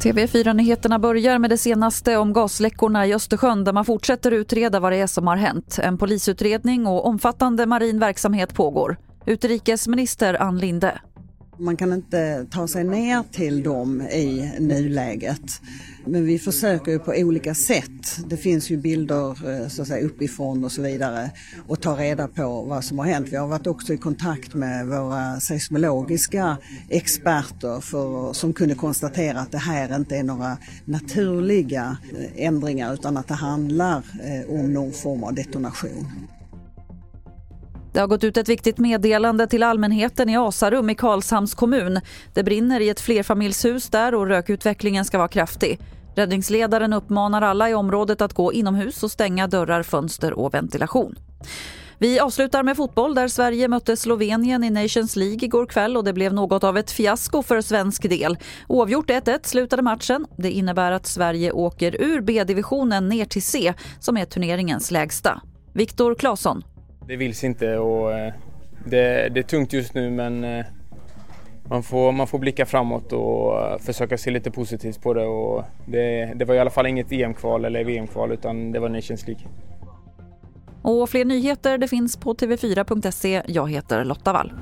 TV4-nyheterna börjar med det senaste om gasläckorna i Östersjön där man fortsätter utreda vad det är som har hänt. En polisutredning och omfattande marin verksamhet pågår. Utrikesminister Ann Linde. Man kan inte ta sig ner till dem i nuläget. Men vi försöker ju på olika sätt. Det finns ju bilder eh, så att säga, uppifrån och så vidare och ta reda på vad som har hänt. Vi har varit också i kontakt med våra seismologiska experter för, som kunde konstatera att det här inte är några naturliga eh, ändringar utan att det handlar eh, om någon form av detonation. Det har gått ut ett viktigt meddelande till allmänheten i Asarum i Karlshamns kommun. Det brinner i ett flerfamiljshus där och rökutvecklingen ska vara kraftig. Räddningsledaren uppmanar alla i området att gå inomhus och stänga dörrar, fönster och ventilation. Vi avslutar med fotboll där Sverige mötte Slovenien i Nations League igår kväll och det blev något av ett fiasko för svensk del. Oavgjort 1-1 slutade matchen. Det innebär att Sverige åker ur B-divisionen ner till C som är turneringens lägsta. Viktor Claesson. Det vill inte och eh, det, det är tungt just nu men eh, man får, man får blicka framåt och eh, försöka se lite positivt på det. Och det, det var i alla fall inget EM-kval eller VM-kval utan det var Nations League. Och fler nyheter det finns på tv4.se. Jag heter Lotta Wall.